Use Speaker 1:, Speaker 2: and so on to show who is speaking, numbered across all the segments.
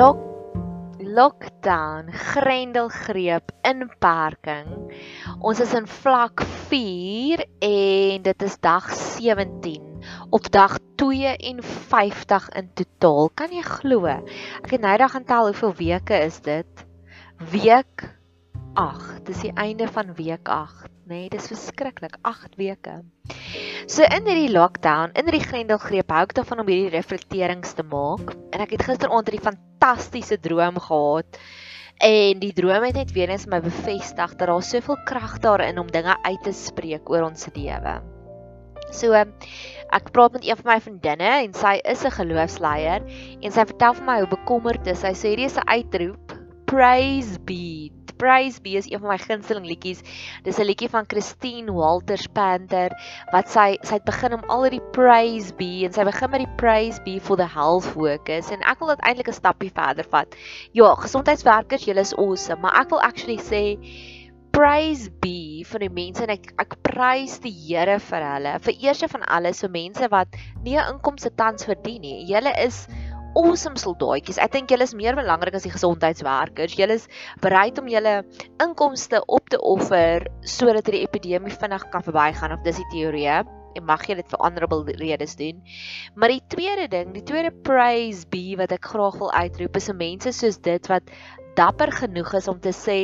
Speaker 1: Lock lockdown, grendelgreep, inperking. Ons is in vlak 4 en dit is dag 17 op dag 52 in totaal. Kan jy glo? Ek het nou dag gaan tel hoeveel weke is dit? Week 8. Dis die einde van week 8, nê? Nee, dis verskriklik, 8 weke. So in hierdie lockdown, in hierdie grendelgreep, hou ek daarvan om hierdie reflekterings te maak. En ek het gisteraand 'n fantastiese droom gehad. En die droom het net weer eens my bevestig dat daar soveel krag daarin om dinge uit te spreek oor ons lewe. So ek praat met een van my vriendinne en sy is 'n geloofsleier en sy vertel vir my hoe bekommerd is. Sy sê hierdie is 'n uitroep, praise be Praise Be is een van my gunsteling liedjies. Dis 'n liedjie van Christine Walters Panther wat sy sy het begin om al die Praise Be en sy begin met die Praise Be for the health workers en ek wil dit eintlik 'n stappie verder vat. Ja, gesondheidswerkers, julle is awesome, maar ek wil actually sê praise be vir die mense en ek ek prys die Here vir hulle. Vir eerste van alles vir mense wat nie 'n inkomste tans verdien nie. Julle is awesome soldaatjies. Ek dink julle is meer belangrik as die gesondheidswerkers. Julle is bereid om julle inkomste op te offer sodat hierdie epidemie vinnig kan verbygaan of dis die teorie en mag jy dit vir honorable redes doen. Maar die tweede ding, die tweede praise be wat ek graag wil uitroep is se mense soos dit wat dapper genoeg is om te sê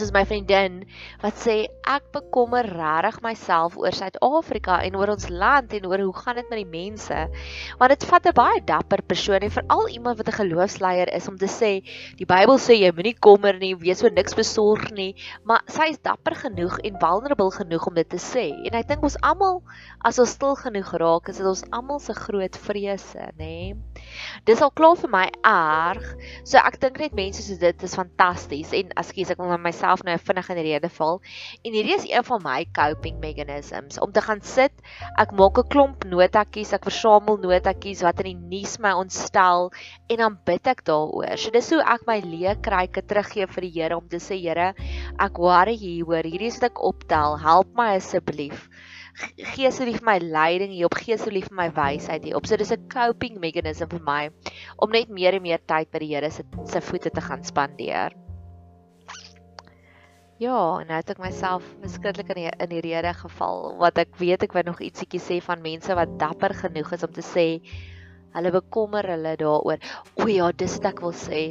Speaker 1: soos my vriendin wat sê ek bekommer regtig myself oor Suid-Afrika en oor ons land en oor hoe gaan dit met die mense. Want dit vat 'n baie dapper persoon en veral iemand wat 'n geloofsleier is om te sê die Bybel sê jy moenie kommer nie, wees oor niks besorg nie, maar sy is dapper genoeg en vulnerable genoeg om dit te sê. En ek dink ons almal as ons stil genoeg raak, is dit ons almal se groot vrese, nê. Dis al klaar vir my erg. So ek dink net mense soos dit is fantasties en askies ek wil my myself nou vinnig in die rede val. En hierdie is een van my coping mechanisms om te gaan sit. Ek maak 'n klomp notatjies, ek versamel notatjies wat in die nuus my ontstel en dan bid ek daaroor. So dis hoe ek my leekryke teruggee vir die Here om te sê Here, ek worry hieroor. Hierdie is wat ek optel. Help my asseblief. Gee asseblief my leiding hier op, gee asseblief my wysheid hier op. So dis 'n coping mechanism vir my om net meer en meer tyd by die Here se se voete te gaan spandeer. Ja, en nou het ek myself beskiklik in die in die rede geval wat ek weet ek wou nog ietsiekie sê van mense wat dapper genoeg is om te sê hulle bekommer hulle daaroor. O ja, dis wat ek wil sê.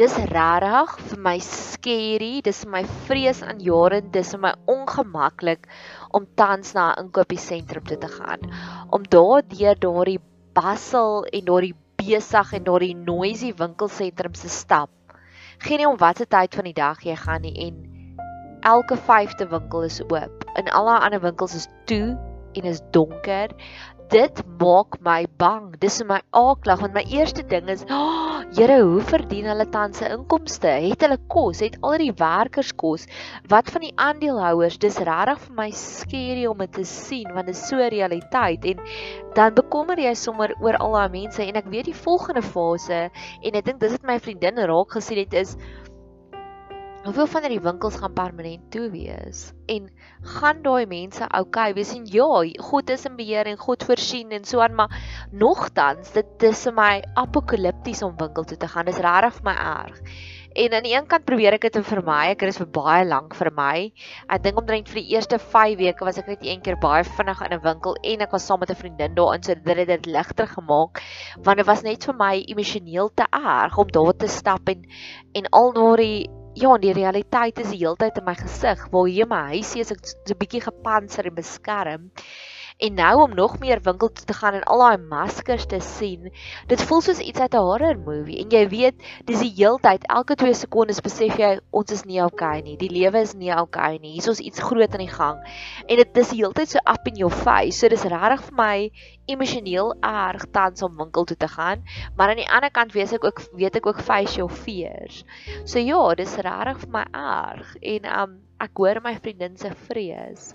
Speaker 1: Dis rarig vir my scary, dis my vrees aan jare, dis vir my ongemaklik om tans na 'n inkopiesentrum toe te gaan. Om daar deur daardie bustle en daardie besig en daardie noisy winkelsentrums te stap. Geen nie om watter tyd van die dag jy gaan nie en elke vyfde winkel is oop. In al die ander winkels is toe en is donker. Dit maak my bang. Dis my aaklag want my eerste ding is, oh, Here, hoe verdien hulle tans se inkomste? Het hulle kos? Het al die werkers kos? Wat van die aandeelhouers? Dis regtig vir my skerry om dit te sien want dit is so realiteit en dan bekommer jy sommer oor al daai mense en ek weet die volgende fase en ek dink dis wat my vriendin raak gesien het is Hoeveel van hierdie winkels gaan permanent toe wees? En gaan daai mense okay, wees en ja, God is in beheer en God voorsien en so aan, maar nogtans dit dis vir my apokalipties om winkel toe te gaan. Dis regtig vir my erg. En aan die een kant probeer ek dit vermy. Ek het dit vir baie lank vermy. Ek dink omtrent vir die eerste 5 weke was ek net een keer baie vinnig in 'n winkel en ek was saam met 'n vriendin daarin so dit het dit ligter gemaak want dit was net vir my emosioneel te erg om daar te stap en en al daardie ja, die realiteit is die heeltyd in my gesig waar hier my huisie is ek so 'n bietjie gepantser en beskerm. En nou om nog meer winkel toe te gaan en al daai maskers te sien, dit voel soos iets uit 'n horror movie. En jy weet, dis die heeltyd, elke 2 sekondes besef jy ons is nie okay nie. Die lewe is nie okay nie. Hier is iets groot aan die gang. En dit is die heeltyd so up in your face. So dis regtig vir my emosioneel erg tans om winkel toe te gaan, maar aan die ander kant weet ek ook weet ek ook face your fears. So ja, dis regtig vir my erg en um ek hoor my vriendin se vrees.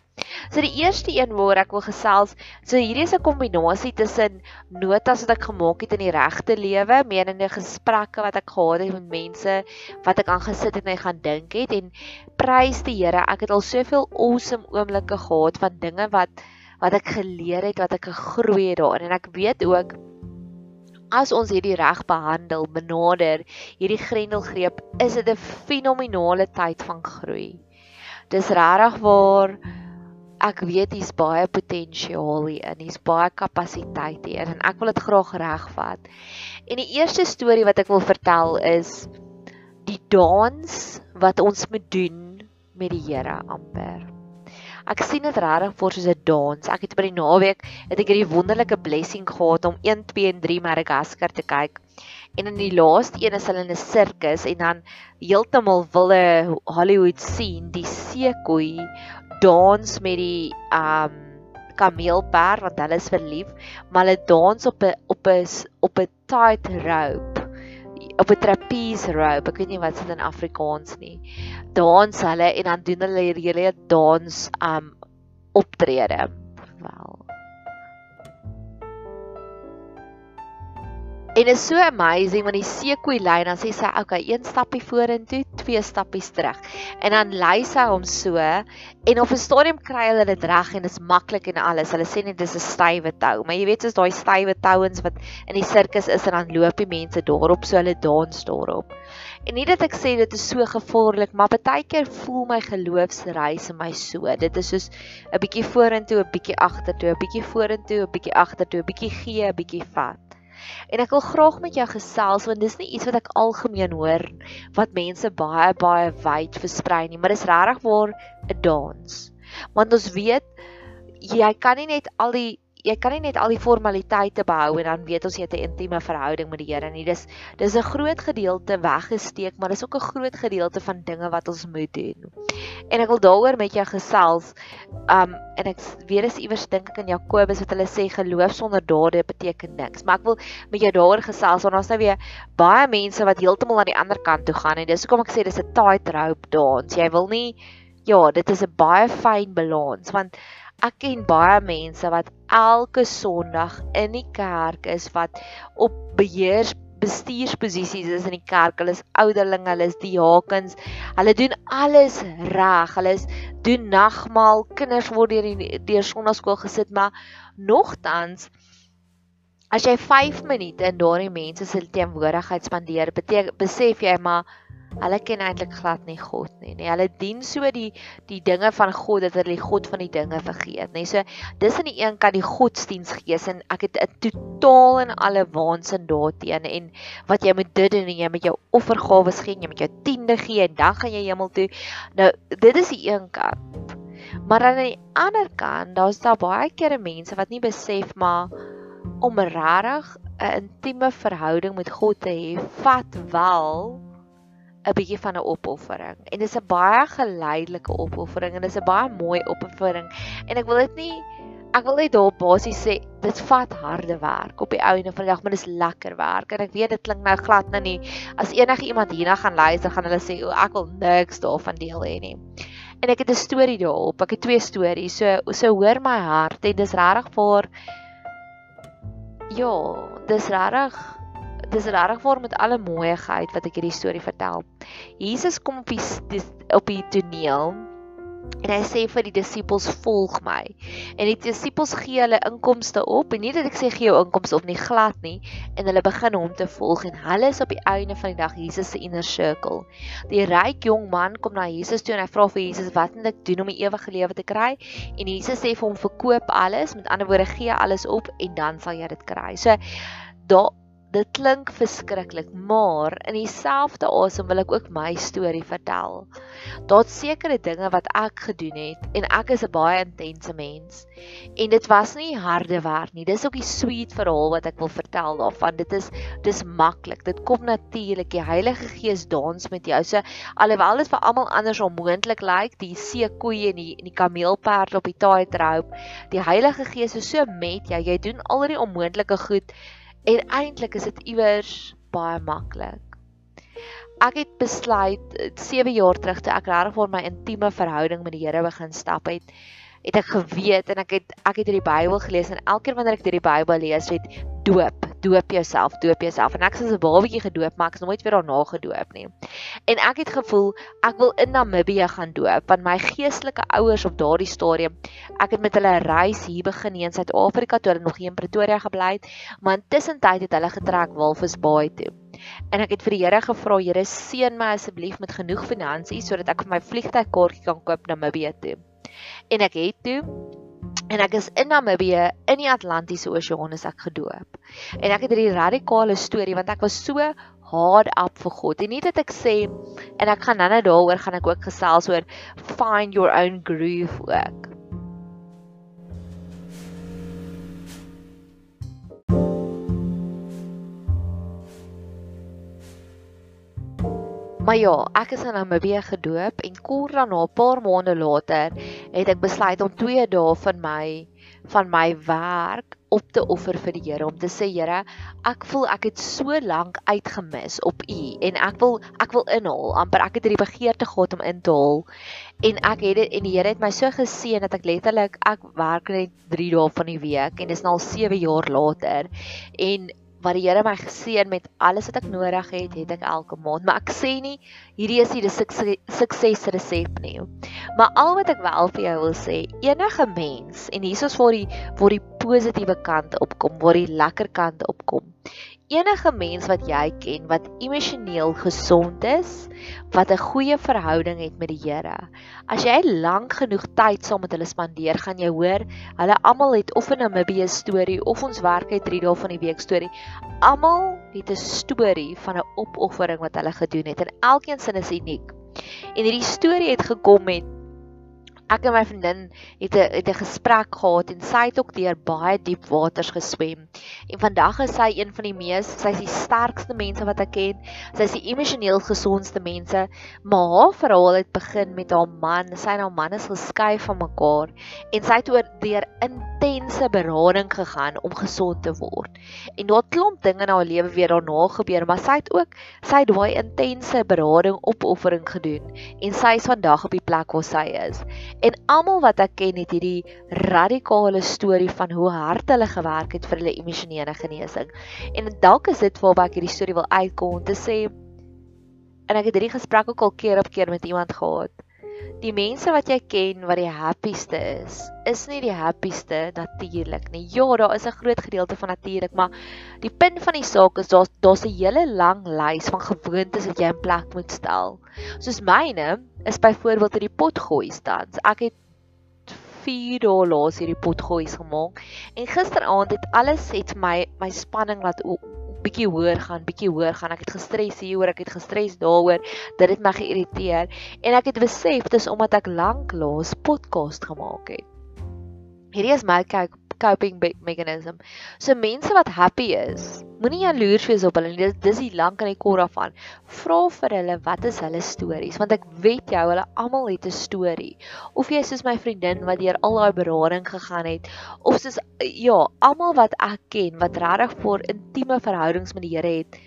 Speaker 1: So die eerste een waar ek wil gesels, so hierdie is 'n kombinasie tussen notas wat ek gemaak het in die regte lewe, menende gesprekke wat ek gehad het met mense wat ek aangesit het en gaan dink het en prys die Here, ek het al soveel awesome oomblikke gehad van dinge wat wat ek geleer het, wat ek gegroei het daarin en ek weet ook as ons hierdie reg behandel, benader hierdie grendelgreep, is dit 'n fenominale tyd van groei. Dis regtig waar ek weet hier's baie potensiaal hier, hier's baie kapasiteit hier en ek wil dit graag regvat. En die eerste storie wat ek wil vertel is die dans wat ons moet doen met die Here amper. Ek sien dit regtig voor soos 'n dans. Ek het by die naweek het ek hierdie wonderlike blessing gehad om 1 2 en 3 Madagascar te kyk. En in die laaste een is hulle in 'n sirkus en dan heeltemal wille Hollywood sien die seekoei dans met die um kameelperd want hulle is verlief, maar hulle dans op 'n op 'n op 'n tight rope op 'n trapeze rope. Ek weet nie wat dit in Afrikaans nie dans hulle en dan doen hulle hierdie hele dans um optrede. En is so amazing want die seekoei lyn dan sê sy okay, een stappie vorentoe, twee stappies terug. En dan lei sy hom so en op 'n stadium kry hulle dit reg en dit is maklik en alles. Hulle sê net dis 'n stywe tou, maar jy weet soos daai stywe touens wat in die sirkus is en dan loop die mense daarop so hulle dans daarop. En nie dat ek sê dit is so gevaarlik, maar baie keer voel my geloofsreis in my so. Dit is soos 'n bietjie vorentoe, 'n bietjie agtertoe, 'n bietjie vorentoe, 'n bietjie agtertoe, 'n bietjie gee, 'n bietjie vat. En ek wil graag met jou gesels want dis nie iets wat ek algemeen hoor wat mense baie baie wyd versprei nie, maar dis regtig waar 'n dans. Want ons weet jy kan nie net al die jy kan nie net al die formaliteite behou en dan weet ons jy het 'n intieme verhouding met die Here nie. Dis dis 'n groot gedeelte weggesteek, maar dis ook 'n groot gedeelte van dinge wat ons moet doen. En ek wil daaroor met jou gesels. Um en ek weet dis iewers dink ek in Jakobus wat hulle sê geloof sonder dade beteken niks. Maar ek wil met jou daaroor gesels want ons nou weer baie mense wat heeltemal aan die ander kant toe gaan en dis hoekom ek sê dis 'n tight rope dans. Jy wil nie ja, dit is 'n baie fyn balans want ek ken baie mense wat elke Sondag in die kerk is wat op beheers bestuursposisies is in die kerk. Hulle is ouderlinge, hulle is diakens. Hulle doen alles reg. Hulle is doen nagmaal, kinders word deur die deur sonnaskool gesit, maar nogtans as jy 5 minute in daardie mense se teenwoordigheid spandeer, beteken besef jy maar Hulle ken eintlik glad nie God nie. Nee, hulle dien so die die dinge van God dat hulle die God van die dinge vergeet, nee. So dis aan die een kant die godsdiensgees en ek het 'n totaal en alle waansin daarteen en wat jy moet dit en jy met jou offergawe gee, jy met jou tiende gee en dan gaan jy hemel toe. Nou dit is die een kant. Maar aan die ander kant, daar's daar baie kere mense wat nie besef maar om regtig 'n intieme verhouding met God te hê, vat wel 'n bietjie van 'n opoffering. En dis 'n baie geleidelike opoffering en dis 'n baie mooi opoffering. En ek wil dit nie ek wil net daar basies sê dit vat harde werk op die einde van die dag, maar dis lekker werk. En ek weet dit klink nou glad nou nie. As enige iemand hierna gaan luister, gaan hulle sê o, ek wil niks daarvan deel hê nie. En ek het 'n storie daarop. Ek het twee stories. So so hoor my hart en dis regtig vir Ja, dis regtig dis regtig waar met alle mooiheid wat ek hierdie storie vertel. Jesus kom op die op die toneel en hy sê vir die disippels volg my. En die disippels gee hulle inkomste op en nie dat ek sê gee jou inkomste op nie glad nie en hulle begin hom te volg en hulle is op die einde van die dag Jesus se inner circle. Die ryk jong man kom na Jesus toe en hy vra vir Jesus wat moet ek doen om die ewige lewe te kry? En Jesus sê vir hom verkoop alles, met ander woorde gee alles op en dan sal jy dit kry. So daar dit klink verskriklik, maar in dieselfde asem wil ek ook my storie vertel. Daar's sekere dinge wat ek gedoen het en ek is 'n baie intense mens. En dit was nie harde werk nie. Dis ook die sweet verhaal wat ek wil vertel daarvan. Dit is dis maklik. Dit kom natuurlik. Die Heilige Gees dans met jou. So alhoewel dit vir almal anders onmoontlik lyk, die seekoeie en die en die kameelperd op die tightrope, die Heilige Gees is so met jou. Jy doen al die onmoontlike goed En eintlik is dit iewers baie maklik. Ek het besluit 7 eh, jaar terug toe ek regtig vir my intieme verhouding met die Here begin stap het, het ek geweet en ek het ek het hierdie Bybel gelees en elke keer wanneer ek hierdie Bybel lees, het doop doop jouself, doop jouself. En ek is as 'n babatjie gedoop, maar ek is nooit weer daarna gedoop nie. En ek het gevoel ek wil in Namibië gaan doop, want my geestelike ouers op daardie stadium, ek het met hulle reis hier begin in Suid-Afrika toe hulle nog hier in Pretoria gebly het, maar intussen tyd het hulle getrek Walvisbaai toe. En ek het vir die Here gevra, Here, seën my asseblief met genoeg finansies sodat ek vir my vliegtuigkaartjie kan koop na Namibië toe. En ek het toe en ek is in Namibië in die Atlantiese Oseaan is ek gedoop. En ek het hierdie radikale storie want ek was so hard up vir God. En nie dat ek sê en ek gaan nou-nou daaroor gaan ek ook gesels oor find your own groove ook. Maar ja, ek is in Namibië gedoop en kort daarna, 'n paar maande later, het ek besluit om 2 dae van my van my werk op te offer vir die Here om te sê Here, ek voel ek het so lank uitgemis op U en ek wil ek wil inhaal, amper ek het hierdie begeerte gehad om in te haal. En ek het dit en die Here het my so geseën dat ek letterlik ek werk net 3 dae van die week en dis nou al 7 jaar later. En wat die Here my geseën met alles wat ek nodig het, het ek elke maand. Maar ek sê nie hierdie is die suksesresep nie. Maar al wat ek wel vir jou wil sê, enige mens en hier is waar die waar die positiewe kant opkom, waar die lekker kant opkom enige mens wat jy ken wat emosioneel gesond is, wat 'n goeie verhouding het met die Here. As jy lank genoeg tyd saam met hulle spandeer, gaan jy hoor, hulle almal het of 'n Namibië storie of ons werk uit 3 dae van die week storie. Almal het 'n storie van 'n opoffering wat hulle gedoen het en elkeen se is uniek. En hierdie storie het gekom met ek en my vriendin het 'n het 'n gesprek gehad en sy het ook deur baie diep waters geswem. En vandag is sy een van die mees, sy is die sterkste mense wat ek ken. Sy is die emosioneel gesondste mense. Maar haar verhaal het begin met haar man. Sy en haar man is geskei van mekaar en sy het oor deur intense berading gegaan om gesond te word. En daar klomp dinge in haar lewe weer daarna gebeur, maar sy het ook sy het daai intense berading opoffering gedoen en sy is vandag op die plek waar sy is. En almal wat ek ken het hierdie radikale storie van hoe hard hulle gewerk het vir hulle emosionele genesing. En dalk is dit waarby ek hierdie storie wil uitkom om te sê en ek het hierdie gesprek ook al keer op keer met iemand gehad. Die mense wat jy ken wat die happieste is, is nie die happieste natuurlik nie. Ja, daar is 'n groot gedeelte van natuurlik, maar die punt van die saak is daar's daar's 'n hele lang lys van gewoontes wat jy in plek moet stel. Soos myne is byvoorbeeld hierdie potgooi stand. Ek het 4 dae laas hierdie potgooi gemaak en gisteraand het alles het my my spanning laat bietjie hoër gaan, bietjie hoër gaan. Ek het gestres hieroor, ek het gestres daaroor. Dit het my geïrriteer en ek het besef dis omdat ek lank laas podcast gemaak het. Hierdie is my kyk coping mechanism. So mense wat happy is, moenie jaloers wees op hulle nie. Dis dis die lank aan die kor af aan. Vra vir hulle wat is hulle stories want ek weet jou hulle almal het 'n storie. Of jy soos my vriendin wat deur al daai berading gegaan het of soos ja, almal wat ek ken wat regtig vir intieme verhoudings met die Here het.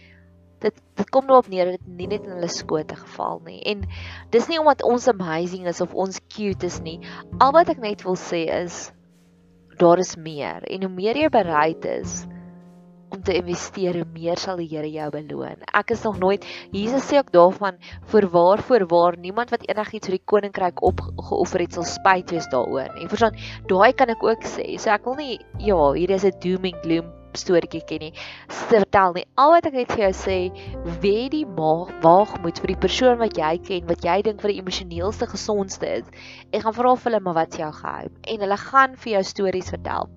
Speaker 1: Dit dit kom nou op neer dit nie net in hulle skote geval nie. En dis nie omdat ons amazing is of ons cute is nie. Al wat ek net wil sê is daar is meer en hoe meer jy bereid is om te investeer, hoe meer sal die Here jou beloon. Ek is nog nooit Jesus sê ook daarvan voorwaar voorwaar niemand wat enigiets vir die koninkryk opgeoffer het sal spyt wees daaroor nie. Verstaan, daai kan ek ook sê. So ek wil nie ja, hier is 'n doom and gloom storieetjie ken nie. Vertel nie. Al wat ek net vir jou sê, wie die waag moet vir die persoon wat jy ken, wat jy dink vir die emosioneelste gesondste is. Ek gaan vra vir hulle maar wat jy geheim en hulle gaan vir jou stories vertel.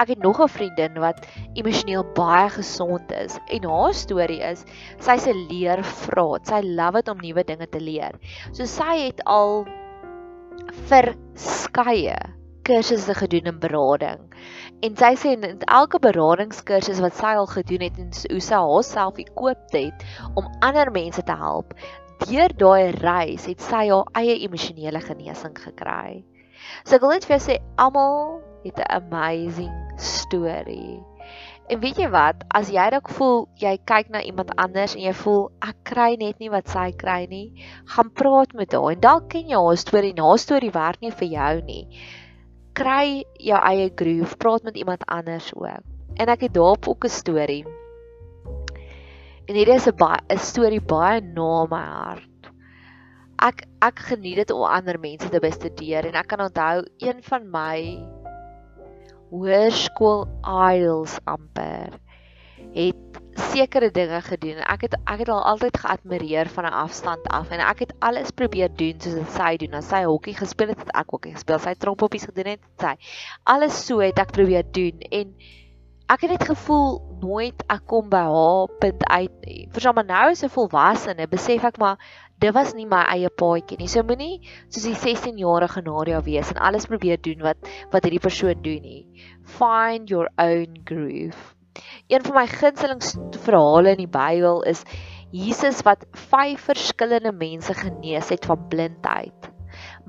Speaker 1: Ek het nog 'n vriendin wat emosioneel baie gesond is en haar storie is sy's 'n leervraat. Sy love dit om nuwe dinge te leer. So sy het al verskeie kursusse gedoen in berading. En sy sê in elke beradingskursus wat sy al gedoen het en hoe sy haarself ekoop het om ander mense te help, deur daai reis het sy haar eie emosionele genesing gekry. So ek wil net vir jou sê almal het 'n amazing storie. En weet jy wat, as jy dalk voel jy kyk na iemand anders en jy voel ek kry net nie wat sy kry nie, gaan praat met haar en dalk ken jy haar storie, haar storie werk nie vir jou nie kry jou eie groove, praat met iemand anders ook. en ek het daarop ook 'n storie. En hierdie is 'n baie 'n storie baie na my hart. Ek ek geniet dit om ander mense te bestudeer en ek kan onthou een van my hoërskool idols amper het sekere dinge gedoen. Ek het ek het al altyd geadmireer van 'n afstand af en ek het alles probeer doen soos wat sy doen. As sy hokkie gespeel het, het ek hokkie gespeel. Sy trompoppies gedoen het, sy. Alles so het ek probeer doen en ek het net gevoel nooit ek kom by haar punt uit nie. Verstaan maar nou is 'n volwassene, besef ek maar dit was nie my eie paadjie nie. So moenie soos die 16-jarige Nadia wees en alles probeer doen wat wat hierdie persoon doen nie. Find your own groove. Een van my gunsteling verhale in die Bybel is Jesus wat vyf verskillende mense genees het van blindheid.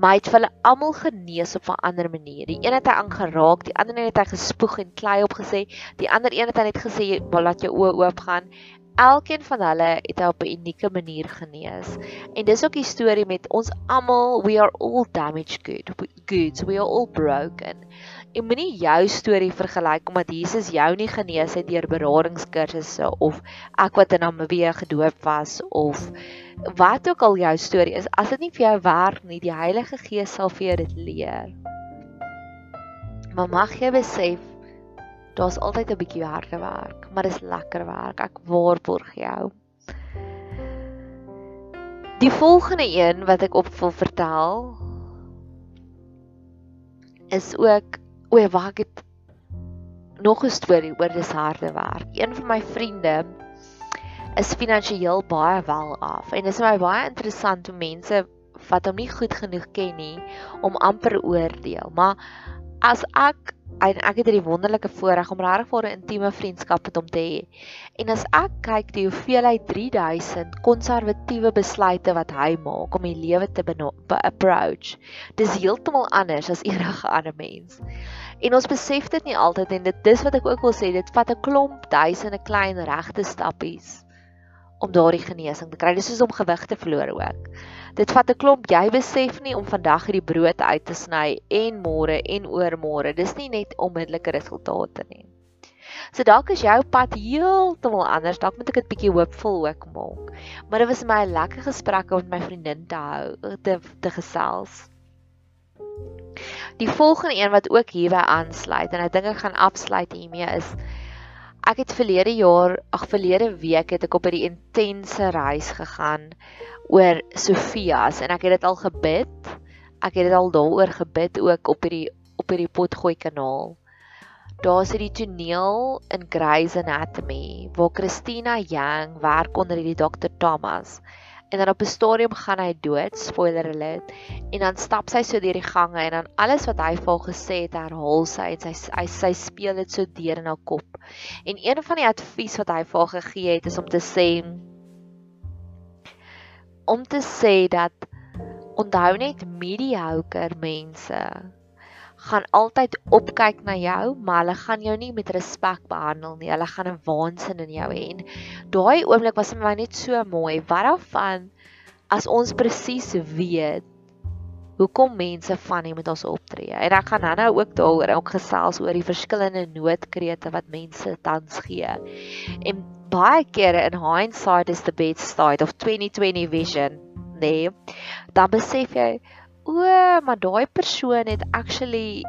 Speaker 1: Maar hy het hulle almal genees op 'n ander manier. Die een het hy aangeraak, die ander een het hy gespoeg en klei opgesê, die ander een het hy net gesê, "Laat jou oë oop gaan." Elkeen van hulle het hy op 'n unieke manier genees. En dis ook die storie met ons almal, we are all damaged good. Goods, we are all broken. En moenie jou storie vergelyk omdat Jesus jou nie genees het deur beradingskursusse of ek wat in Namibië gedoop was of wat ook al jou storie is. As dit nie vir jou werk nie, die Heilige Gees sal vir jou dit leer. Maar mag jy besef daar's altyd 'n bietjie harde werk, maar dis lekker werk. Ek waarborg jou. Die volgende een wat ek op wil vertel is ook O, wag ek het nog 'n storie oor dis harde werk. Een van my vriende is finansiëel baie wel af en dit is my baie interessant hoe mense wat hom nie goed genoeg ken nie om amper oordeel. Maar as ek en ek het hierdie wonderlike voorreg om regtig vir 'n intieme vriendskap met hom te hê. En as ek kyk die hoeveelheid 3000 konservatiewe besluite wat hy maak om die lewe te approach, dis heeltemal anders as enige ander mens. En ons besef dit nie altyd en dit dis wat ek ook wil sê, dit vat 'n klomp duisende klein regte stappies om daardie genesing te kry. Dis soos om gewig te verloor ook. Dit vat 'n klomp. Jy besef nie om vandag hierdie brood uit te sny en môre en oormôre. Dis nie net onmiddellike resultate nie. So dalk is jou pad heeltemal anders. Dalk moet ek dit bietjie hoopvol ook maak. Maar dit was my 'n lekker gesprek om met my vriendin te hou, te te gesels. Die volgende een wat ook hierby aansluit en ek dink ek gaan afsluit hiermee is ek het verlede jaar, ag verlede week het ek op 'n intense reis gegaan oor Sofias en ek het dit al gebid. Ek het dit al daaroor gebid ook op hierdie op hierdie potgooi kanaal. Daar's hierdie toneel in Grey's Anatomy waar Christina Yang werk onder hierdie Dr Thomas. En dan op 'n stadium gaan hy dood, spoiler alert, en dan stap sy so deur die gange en dan alles wat hy vir haar gesê het, herhaal sy en sy sy, sy speel dit so deur in haar kop. En een van die advies wat hy vir haar gegee het is om te sê om te sê dat onthou net mediocre mense gaan altyd opkyk na jou, maar hulle gaan jou nie met respek behandel nie. Hulle gaan 'n waansin in jou hê. En daai oomblik was vir my net so mooi. Wat daarvan as ons presies weet hoekom mense van nie met ons optree. En ek gaan nou-nou ook daaroor ook gesels oor die verskillende noodkrete wat mense tans gee. En baie kere in hindsight is the best side of 2020 vision, nee. Dan besef jy, o, maar daai persoon het actually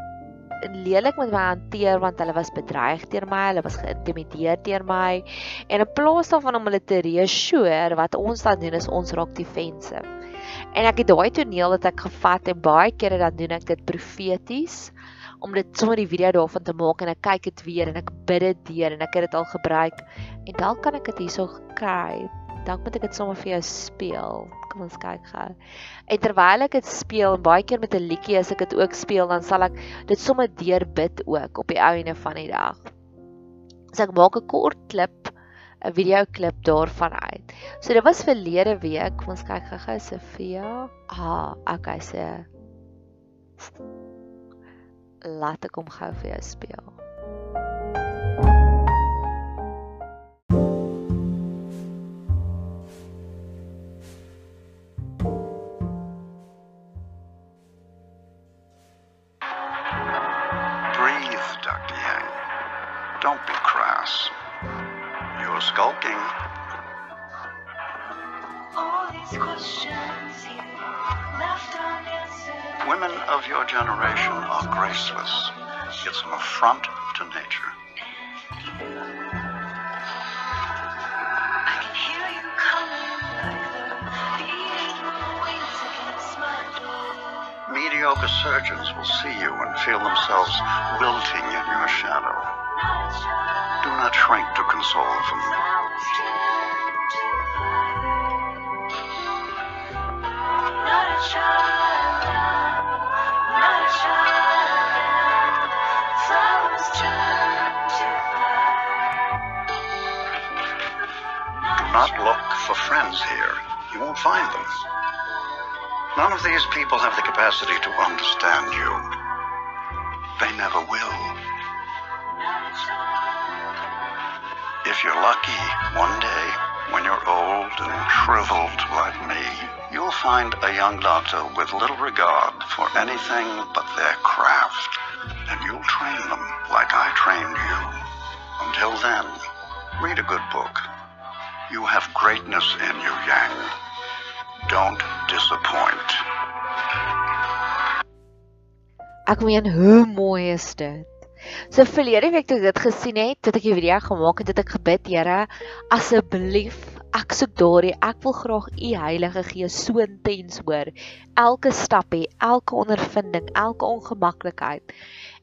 Speaker 1: lelik met my hanteer want hulle was bedreig deur my, hulle was geïntimideer deur my en in plaas daarvan om hulle te reassure wat ons dan doen is ons raak defensive. En ek het daai toneel wat ek gevat en baie kere dan doen ek dit profeties om dit sommer die video daarvan te maak en ek kyk dit weer en ek bid dit deur en ek het dit al gebruik en dalk kan ek dit hierso kry. Dalk moet ek dit sommer vir jou speel. Kom ons kyk gou. En terwyl ek dit speel en baie keer met 'n liedjie as ek dit ook speel, dan sal ek dit sommer deur bid ook op die einde van die dag. So ek maak 'n kort klip 'n video klip daarvan uit. So dit was verlede week. Kom ons kyk gou-gou Sofia. Ah, okay, so laat ek hom gou vir jou speel.
Speaker 2: Mediocre surgeons will see you and feel themselves wilting in your shadow. Do not shrink to console them. Do not look for friends here. You won't find them. None of these people have the capacity to understand you. They never will. If you're lucky, one day, when you're old and shriveled like me, you'll find a young doctor with little regard for anything but their craft. And you'll train them like I trained you. Until then, read a good book. You have greatness in you, Yang. Don't disappoint.
Speaker 1: Ek meen, hoe mooi is dit? So verlede week toe ek dit gesien het, het ek 'n video gemaak en dit ek gebid, Here, asseblief, ek soek daardie, ek wil graag u Heilige Gees so intens hoor. Elke stapie, elke ondervinding, elke ongemaklikheid.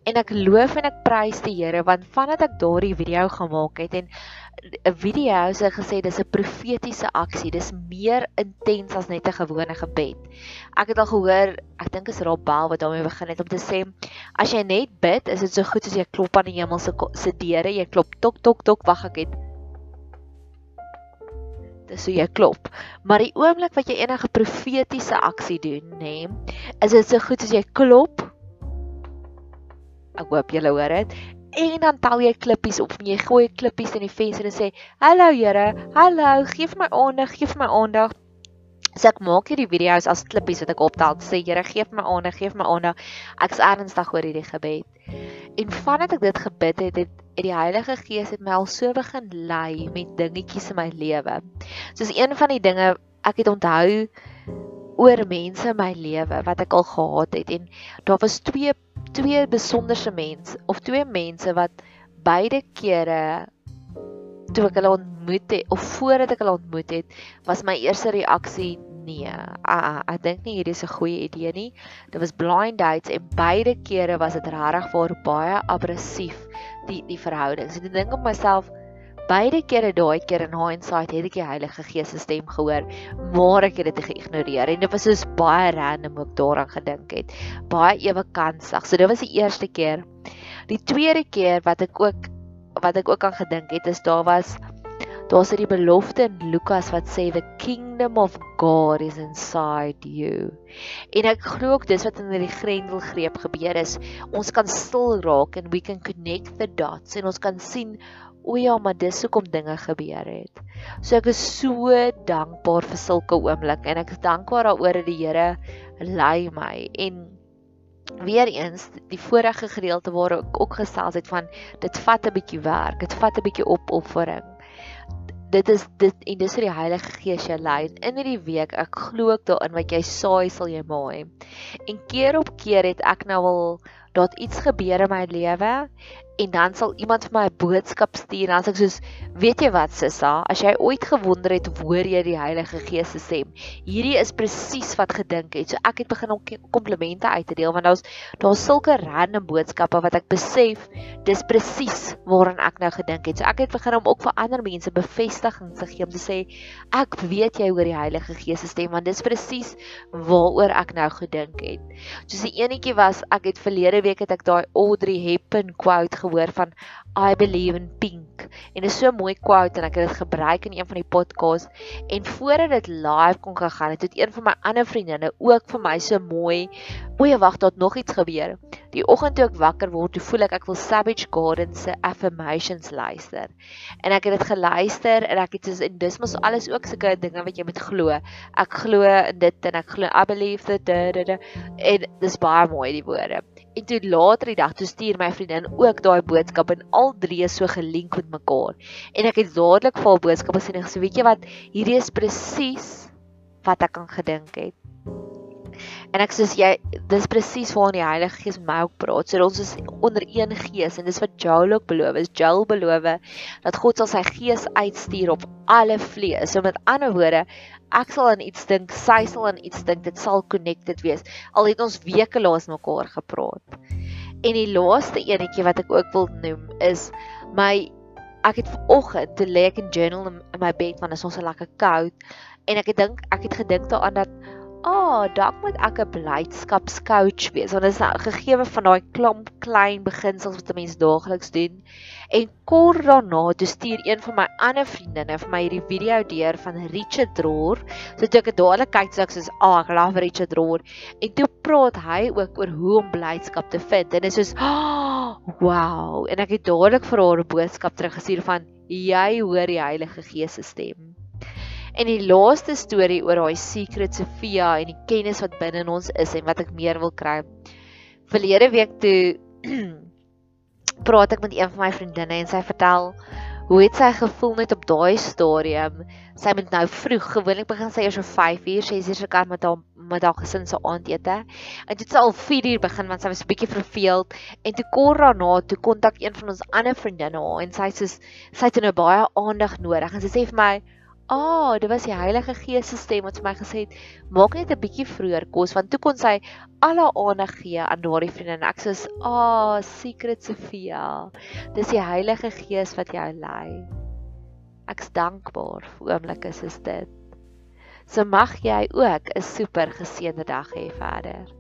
Speaker 1: En ek loof en ek prys die Here want vandat ek daardie video gemaak het en 'n video so gesê dis 'n profetiese aksie. Dis meer intens as net 'n gewone gebed. Ek het al gehoor, ek dink is Rob Bell wat daarmee begin het om te sê as jy net bid, is dit so goed as jy klop aan die hemel se se deure. Jy klop tok tok tok, wag ek het. Dis so jy klop. Maar die oomblik wat jy enige profetiese aksie doen, nê, nee, is dit so goed as jy klop. Ek hoop julle hoor dit en dan tel jy klippies op jy gooi klippies in die venster en sê hallo Here, hallo, gee vir my aandag, gee vir my aandag. So ek maak hierdie video's as klippies wat ek optel. Sê Here, gee vir my aandag, gee vir my aandag. Ek's ernstig oor hierdie gebed. En vandat ek dit gebid het, het, het die Heilige Gees het my al so begin lei met dingetjies in my lewe. Soos een van die dinge ek het onthou oor mense in my lewe wat ek al gehad het en daar was twee twee besonderse mense of twee mense wat beide kere toe ek hulle ontmoet het of voordat ek hulle ontmoet het, was my eerste reaksie nee. Ah, ek dink nie hierdie is 'n goeie idee nie. Dit was blind dates en beide kere was dit regtig waar baie aggressief die die verhoudings. Ek dink op myself beide kere daai keer in hindsight het ek die Heilige Gees se stem gehoor, maar ek het dit geïgnoreer en dit was soos baie random ook daaraan gedink het. Baie ewe kansig. So dit was die eerste keer. Die tweede keer wat ek ook wat ek ook aan gedink het is daar was daar's hierdie belofte in Lukas wat sê the kingdom of God is inside you. En ek glo ook dis wat in hierdie grendelgreep gebeur is. Ons kan stil raak en we can connect the dots en ons kan sien o ja, maar dis hoekom dinge gebeur het. So ek is so dankbaar vir sulke oomblikke en ek is dankbaar daaroor dat die Here lei my en weer eens die vorige gedeelte waar ek ook gesels het van dit vat 'n bietjie werk, dit vat 'n bietjie opoffering. Dit is dit en dis vir die Heilige Gees jou lei in hierdie week. Ek glo ook daarin wat jy saai sal jy maai. En keer op keer het ek nou al dat iets gebeur in my lewe en dan sal iemand vir my 'n boodskap stuur en dan sê ek soos weet jy wat Sissa as jy ooit gewonder het of hoor jy die Heilige Gees se stem hierdie is presies wat gedink het. So ek het begin om komplimente uit te deel want daar's daar's sulke random boodskappe wat ek besef dis presies waaraan ek nou gedink het. So ek het begin om ook vir ander mense bevestiging te gee om te sê ek weet jy hoor die Heilige Gees se stem want dis presies waaroor ek nou gedink het. Soos die enetjie was ek het verlede week het ek daai Audrey Hepburn quote gehoor van I believe in pink en dit is so 'n mooi quote en ek het dit gebruik in een van die podcasts en voordat dit live kon gegaan het, het een van my ander vriendinne ook vir my so mooi o, wag, daar het nog iets gebeur. Die oggend toe ek wakker word, toe voel ek ek wil Savage Garden se affirmations luister. En ek het dit geluister en ek het soos en dis mos alles ook sulke dinge wat jy moet glo. Ek glo in dit en ek glo I believe that da, da, da, en dis baie mooi die woorde. En toe later die dag toe stuur my vriendin ook daai boodskap en al drie is so gelink met mekaar. En ek het dadelik vir haar boodskap gesien en gesê, weet jy wat, hierdie is presies wat ek aan gedink het. En ek sê jy dis presies waar die Heilige Gees my ook praat. So ons is onder een gees en dis wat Joel ook beloof. Is Joel beloof dat God sal sy gees uitstuur op alle vlees. So met ander woorde, ek sal aan iets dink, sy sal aan iets dink, dit sal connected wees. Al het ons weke laas mekaar gepraat. En die laaste enetjie wat ek ook wil noem is my ek het vanoggend te lê ek in journal in my bed want is ons so lekker koud en ek het dink ek het gedink daaraan dat "Ag, oh, dalk moet ek 'n blydskapscoach wees." Want dit is 'n nou gegewe van daai klomp klein beginsels wat 'n mens daagliks doen. En kort daarna, toe stuur een van my ander vriendinne vir my hierdie video deur van Richard Rohr. So toe ek dit dadelik kyk, sê ek soos, "Ag, oh, ek love Richard Rohr." En toe praat hy ook oor hoe om blydskap te vind. En dit is soos, "Oh, wow." En ek het dadelik vir haar 'n boodskap teruggestuur van, "Jy hoor die Heilige Gees se stem." En die laaste storie oor daai secret Sofia en die kennis wat binne ons is en wat ek meer wil kry. Verlede week toe praat ek met een van my vriendinne en sy vertel hoe het sy gevoel net op daai stadium. Sy moet nou vroeg, gewoonlik begin sy eers om 5uur, 6uur se kant met haar met haar gesin se aandete. En dit sal 4uur begin want sy was 'n bietjie verveeld en toe kort daarna toe kontak een van ons ander vriendinne haar en sy sê sy het nou baie aandag nodig en sy sê vir my "Ag, oh, dit was die Heilige Gees se stem wat vir my gesê het, maak net 'n bietjie vroeër kos want toe kon sy al haar aandag gee aan daardie vriendin. Ek sê, "Ag, oh, Secret Sofia. Dis die Heilige Gees wat jou lei." Ek's dankbaar vir oomblikke soos dit. So mag jy ook 'n super geseënde dag hê verder.